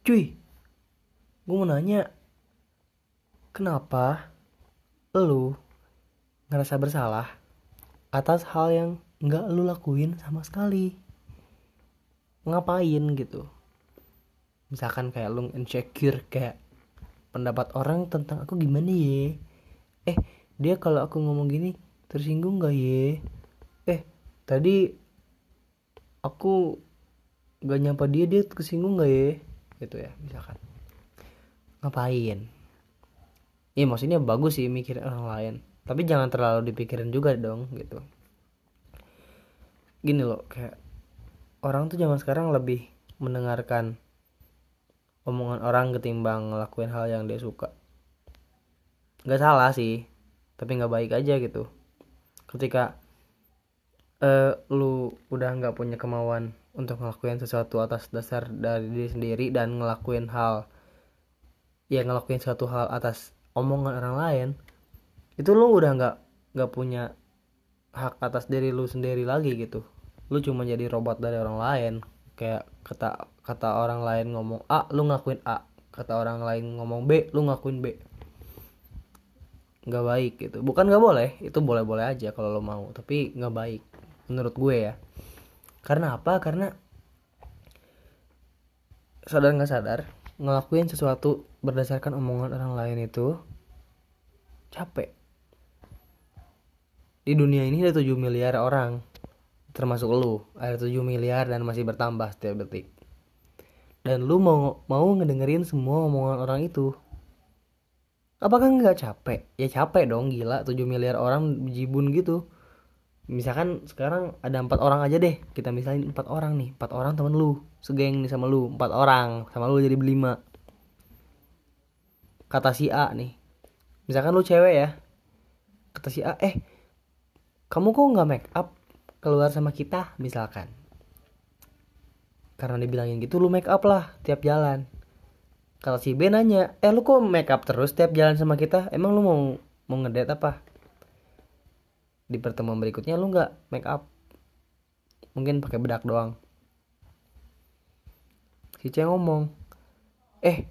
cuy gue mau nanya kenapa lu ngerasa bersalah atas hal yang nggak lu lakuin sama sekali? Ngapain gitu? Misalkan kayak lu insecure kayak pendapat orang tentang aku gimana ya eh dia kalau aku ngomong gini tersinggung gak ya eh tadi aku gak nyapa dia dia kesinggung gak ya gitu ya misalkan. Ngapain? Ya maksudnya bagus sih mikirin orang lain. Tapi jangan terlalu dipikirin juga dong gitu. Gini loh kayak orang tuh zaman sekarang lebih mendengarkan omongan orang ketimbang ngelakuin hal yang dia suka. Nggak salah sih tapi nggak baik aja gitu. Ketika uh, lu udah nggak punya kemauan untuk ngelakuin sesuatu atas dasar dari diri sendiri dan ngelakuin hal ya ngelakuin suatu hal atas omongan orang lain itu lu udah nggak nggak punya hak atas diri lu sendiri lagi gitu. Lu cuma jadi robot dari orang lain. Kayak kata kata orang lain ngomong A lu ngakuin A. Kata orang lain ngomong B lu ngakuin B. Nggak baik gitu. Bukan nggak boleh itu boleh boleh aja kalau lo mau. Tapi nggak baik menurut gue ya karena apa? Karena sadar nggak sadar ngelakuin sesuatu berdasarkan omongan orang lain itu capek. Di dunia ini ada 7 miliar orang termasuk lu. Ada 7 miliar dan masih bertambah setiap detik. Dan lu mau mau ngedengerin semua omongan orang itu. Apakah nggak capek? Ya capek dong gila. 7 miliar orang jibun gitu misalkan sekarang ada empat orang aja deh kita misalnya empat orang nih empat orang temen lu segeng nih sama lu empat orang sama lu jadi berlima. Kata si A nih misalkan lu cewek ya kata si A eh kamu kok nggak make up keluar sama kita? Misalkan. Karena dibilangin gitu lu make up lah tiap jalan. Kalau si B nanya eh lu kok make up terus tiap jalan sama kita? Emang lu mau mau ngedate apa di pertemuan berikutnya lu nggak make up? Mungkin pakai bedak doang. Si C ngomong eh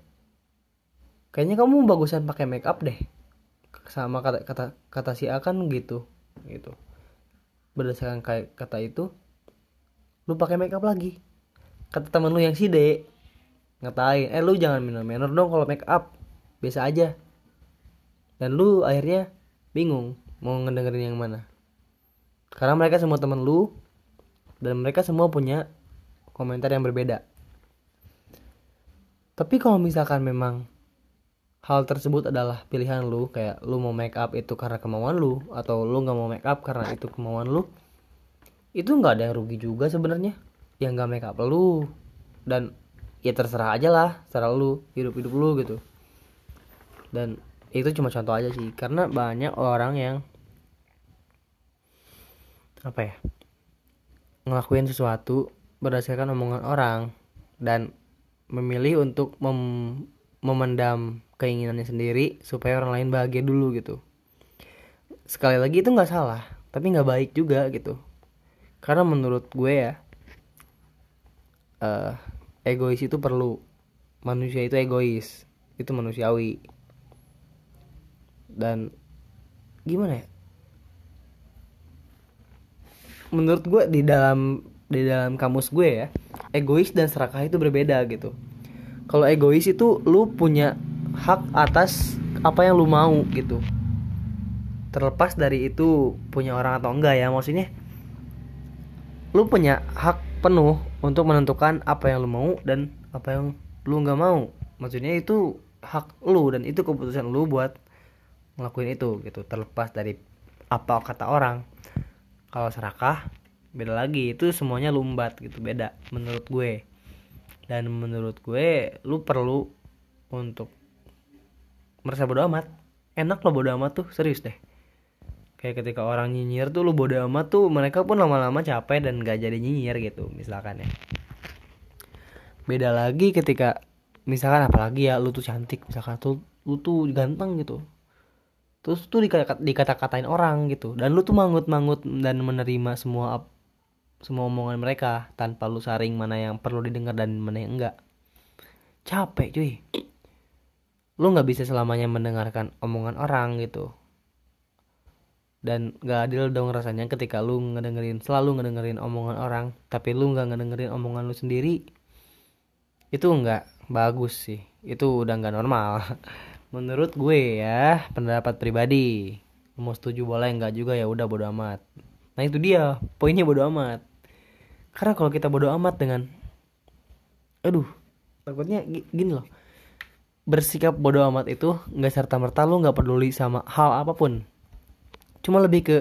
kayaknya kamu bagusan pakai make up deh. Sama kata kata kata si A kan gitu gitu. Berdasarkan kayak kata itu lu pakai make up lagi. Kata temen lu yang si D ngatain eh lu jangan minum minor dong kalau make up. Biasa aja. Dan lu akhirnya bingung mau ngedengerin yang mana karena mereka semua temen lu dan mereka semua punya komentar yang berbeda. Tapi kalau misalkan memang hal tersebut adalah pilihan lu kayak lu mau make up itu karena kemauan lu atau lu nggak mau make up karena itu kemauan lu itu nggak ada yang rugi juga sebenarnya. Yang nggak make up lu dan ya terserah aja lah terserah lu hidup hidup lu gitu. Dan itu cuma contoh aja sih karena banyak orang yang apa ya? Ngelakuin sesuatu berdasarkan omongan orang dan memilih untuk mem memendam keinginannya sendiri supaya orang lain bahagia dulu gitu. Sekali lagi itu nggak salah tapi nggak baik juga gitu. Karena menurut gue ya uh, egois itu perlu. Manusia itu egois itu manusiawi. Dan gimana ya menurut gue di dalam di dalam kamus gue ya egois dan serakah itu berbeda gitu. Kalau egois itu lu punya hak atas apa yang lu mau gitu. Terlepas dari itu punya orang atau enggak ya maksudnya lu punya hak penuh untuk menentukan apa yang lu mau dan apa yang lu nggak mau. Maksudnya itu hak lu dan itu keputusan lu buat ngelakuin itu gitu terlepas dari apa kata orang kalau serakah beda lagi. Itu semuanya lumbat gitu beda menurut gue. Dan menurut gue lu perlu untuk merasa bodo amat. Enak lo bodo amat tuh serius deh. Kayak ketika orang nyinyir tuh lu bodo amat tuh mereka pun lama-lama capek dan gak jadi nyinyir gitu misalkan ya. Beda lagi ketika misalkan apalagi ya lu tuh cantik misalkan tuh lu tuh ganteng gitu terus tuh dikata dikata-katain orang gitu. Dan lu tuh mangut-mangut dan menerima semua semua omongan mereka tanpa lu saring mana yang perlu didengar dan mana yang enggak. Capek cuy. Lu nggak bisa selamanya mendengarkan omongan orang gitu. Dan gak adil dong rasanya ketika lu ngedengerin selalu ngedengerin omongan orang tapi lu nggak ngedengerin omongan lu sendiri. Itu nggak bagus sih. Itu udah nggak normal menurut gue ya pendapat pribadi mau setuju boleh nggak juga ya udah bodo amat. Nah itu dia poinnya bodo amat. Karena kalau kita bodo amat dengan aduh takutnya gini loh. Bersikap bodo amat itu nggak serta merta lu nggak peduli sama hal apa pun. Cuma lebih ke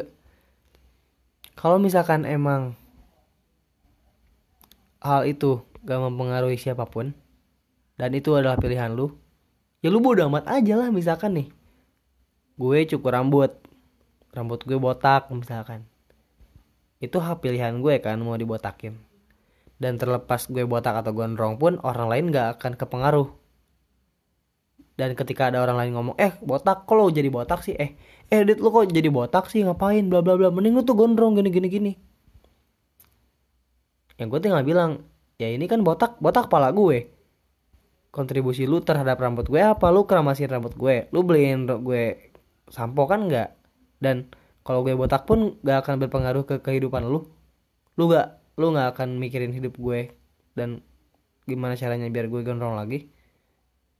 kalau misalkan emang hal itu gak mempengaruhi siapa pun dan itu adalah pilihan lu ya lu bodo amat aja lah misalkan nih. Gue cukur rambut. Rambut gue botak misalkan. Itu hak pilihan gue kan mau dibotakin. Dan terlepas gue botak atau gondrong pun orang lain gak akan kepengaruh. Dan ketika ada orang lain ngomong eh botak kok lo jadi botak sih? Eh eh dit lo kok jadi botak sih? Ngapain? Bla bla bla. Mending lo tuh gondrong gini gini gini. Yang gue tinggal bilang ya ini kan botak botak pala gue kontribusi lu terhadap rambut gue apa? Lu keramasin rambut gue lu beliin gue sampo kan nggak? Dan kalau gue botak pun gak akan berpengaruh ke kehidupan lu. Lu gak lu gak akan mikirin hidup gue. Dan gimana caranya biar gue gondrong lagi?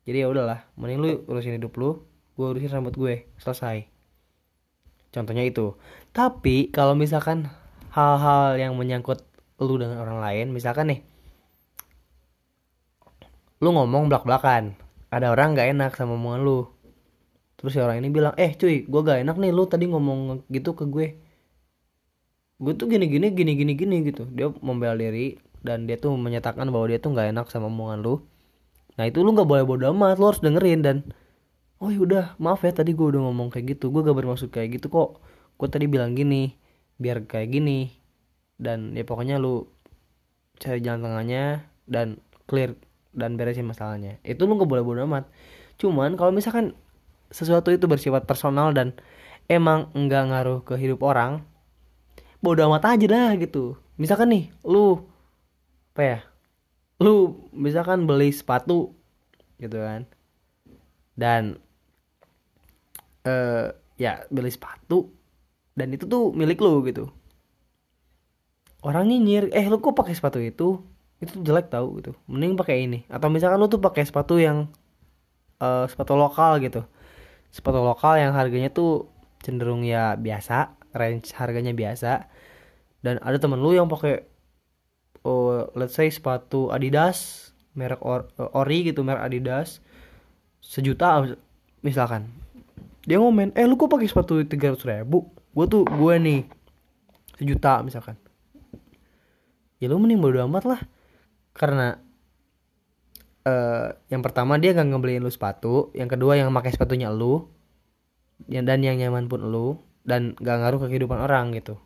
Jadi ya udahlah mending lu urusin hidup lu gue urusin rambut gue. Selesai. Contohnya itu. Tapi kalau misalkan hal-hal yang menyangkut lu dengan orang lain misalkan nih lu ngomong belak-belakan. Ada orang gak enak sama omongan lu. Terus si orang ini bilang eh cuy gue gak enak nih lu tadi ngomong gitu ke gue. Gue tuh gini gini gini gini gini gitu. Dia membela diri dan dia tuh menyatakan bahwa dia tuh gak enak sama omongan lu. Nah itu lu nggak boleh bodo amat lu harus dengerin dan oh yaudah maaf ya tadi gue udah ngomong kayak gitu. Gue gak bermaksud kayak gitu kok. Gue tadi bilang gini biar kayak gini. Dan ya pokoknya lu cari jalan tengahnya dan clear dan beresin masalahnya. Itu lu nggak boleh bodo amat. Cuman kalau misalkan sesuatu itu bersifat personal dan emang nggak ngaruh ke hidup orang bodo amat aja dah gitu. Misalkan nih lu apa ya lu misalkan beli sepatu gitu kan. Dan uh, ya beli sepatu dan itu tuh milik lu gitu. Orang nyinyir eh lu kok pakai sepatu itu itu jelek tau gitu. Mending pakai ini. Atau misalkan lu tuh pakai sepatu yang uh, sepatu lokal gitu. Sepatu lokal yang harganya tuh cenderung ya biasa range harganya biasa. Dan ada temen lu yang pakai oh, let's say sepatu Adidas merek or, ori gitu merek Adidas sejuta misalkan. Dia ngomen eh lu kok pakai sepatu tiga ratus ribu? Gue tuh gue nih sejuta misalkan. Ya lu mending bodo amat lah karena uh, yang pertama dia gak ngebeliin lu sepatu yang kedua yang pakai sepatunya lu dan yang nyaman pun lu dan gak ngaruh ke kehidupan orang gitu.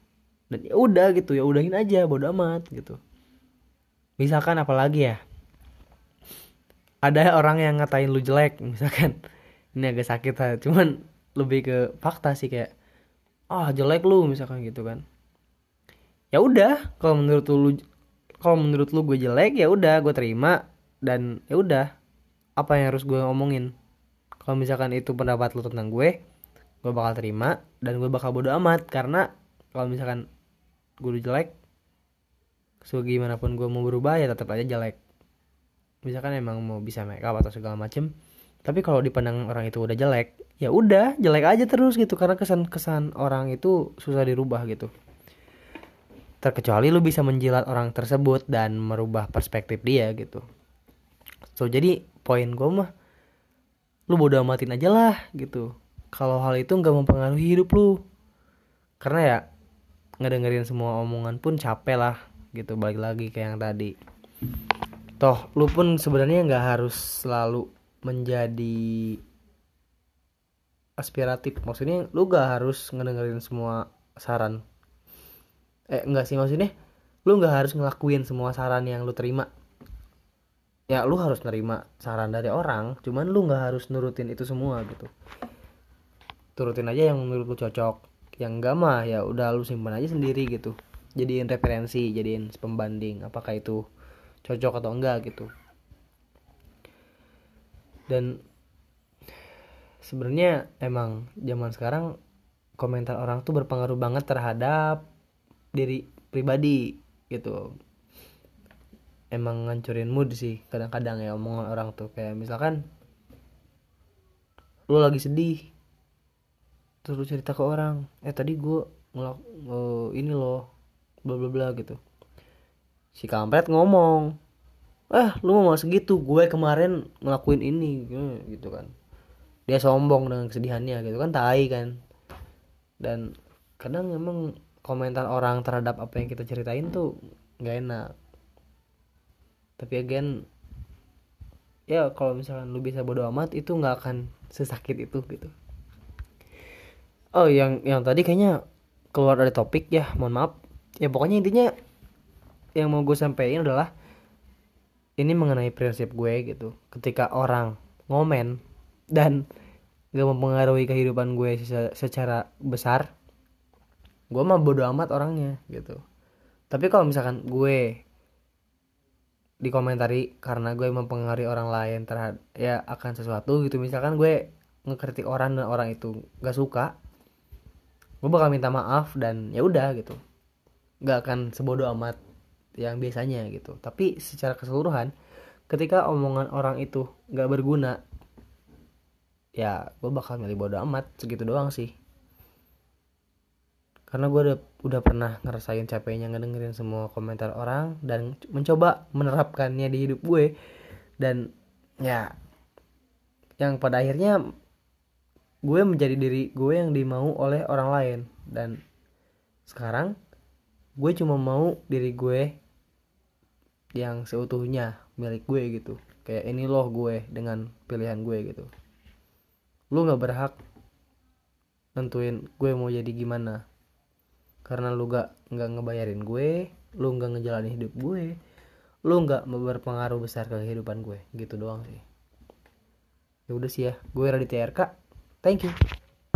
Dan ya udah gitu ya udahin aja bodo amat gitu. Misalkan apalagi ya ada orang yang ngatain lu jelek misalkan. Ini agak sakit lah cuman lebih ke fakta sih kayak ah oh, jelek lu misalkan gitu kan. Ya udah kalau menurut lu kalau menurut lu gue jelek ya udah gue terima. Dan ya udah apa yang harus gue ngomongin kalau misalkan itu pendapat lu tentang gue gue bakal terima dan gue bakal bodo amat. Karena kalau misalkan gue jelek segimanapun gue mau berubah ya tetap aja jelek. Misalkan emang mau bisa make up atau segala macem tapi kalau dipandang orang itu udah jelek ya udah jelek aja terus gitu. Karena kesan kesan orang itu susah dirubah gitu terkecuali lu bisa menjilat orang tersebut dan merubah perspektif dia gitu. So jadi poin gue mah lu bodo amatin aja lah gitu. Kalau hal itu nggak mempengaruhi hidup lu. Karena ya ngedengerin semua omongan pun capek lah gitu. Balik lagi kayak yang tadi. Toh lu pun sebenarnya nggak harus selalu menjadi aspiratif. Maksudnya lu gak harus ngedengerin semua saran eh enggak sih maksudnya lu nggak harus ngelakuin semua saran yang lu terima. Ya lu harus nerima saran dari orang cuman lu nggak harus nurutin itu semua gitu. Turutin aja yang menurut lu cocok yang enggak mah ya udah lu simpan aja sendiri gitu. Jadiin referensi jadiin pembanding apakah itu cocok atau enggak gitu. Dan sebenarnya emang zaman sekarang komentar orang tuh berpengaruh banget terhadap diri pribadi gitu. Emang ngancurin mood sih kadang-kadang ya omongan orang tuh. Kayak misalkan lu lagi sedih terus lu cerita ke orang eh tadi gue ngelak oh, ini loh bla bla bla gitu. Si kampret ngomong eh lu mau segitu gue kemarin ngelakuin ini gitu kan. Dia sombong dengan kesedihannya gitu kan tai kan. Dan kadang emang komentar orang terhadap apa yang kita ceritain tuh nggak enak. Tapi again ya kalau misalkan lu bisa bodo amat itu nggak akan sesakit itu gitu. Oh yang yang tadi kayaknya keluar dari topik ya mohon maaf. Ya pokoknya intinya yang mau gue sampaikan adalah ini mengenai prinsip gue gitu. Ketika orang ngomen dan gak mempengaruhi kehidupan gue secara besar gue mah bodo amat orangnya gitu. Tapi kalau misalkan gue dikomentari karena gue mempengaruhi orang lain terhadap ya akan sesuatu gitu. Misalkan gue ngekritik orang dan orang itu gak suka gue bakal minta maaf dan ya udah gitu. Gak akan sebodoh amat yang biasanya gitu. Tapi secara keseluruhan ketika omongan orang itu gak berguna ya gue bakal milih bodoh amat. Segitu doang sih karena gue udah udah pernah ngerasain capeknya ngedengerin semua komentar orang dan mencoba menerapkannya di hidup gue. Dan ya yang pada akhirnya gue menjadi diri gue yang dimau oleh orang lain. Dan sekarang gue cuma mau diri gue yang seutuhnya milik gue gitu. Kayak ini loh gue dengan pilihan gue gitu. Lu nggak berhak nentuin gue mau jadi gimana karena lu gak nggak ngebayarin gue lu nggak ngejalanin hidup gue lu nggak berpengaruh besar ke kehidupan gue. Gitu doang sih. Ya udah sih ya gue Raditya RK thank you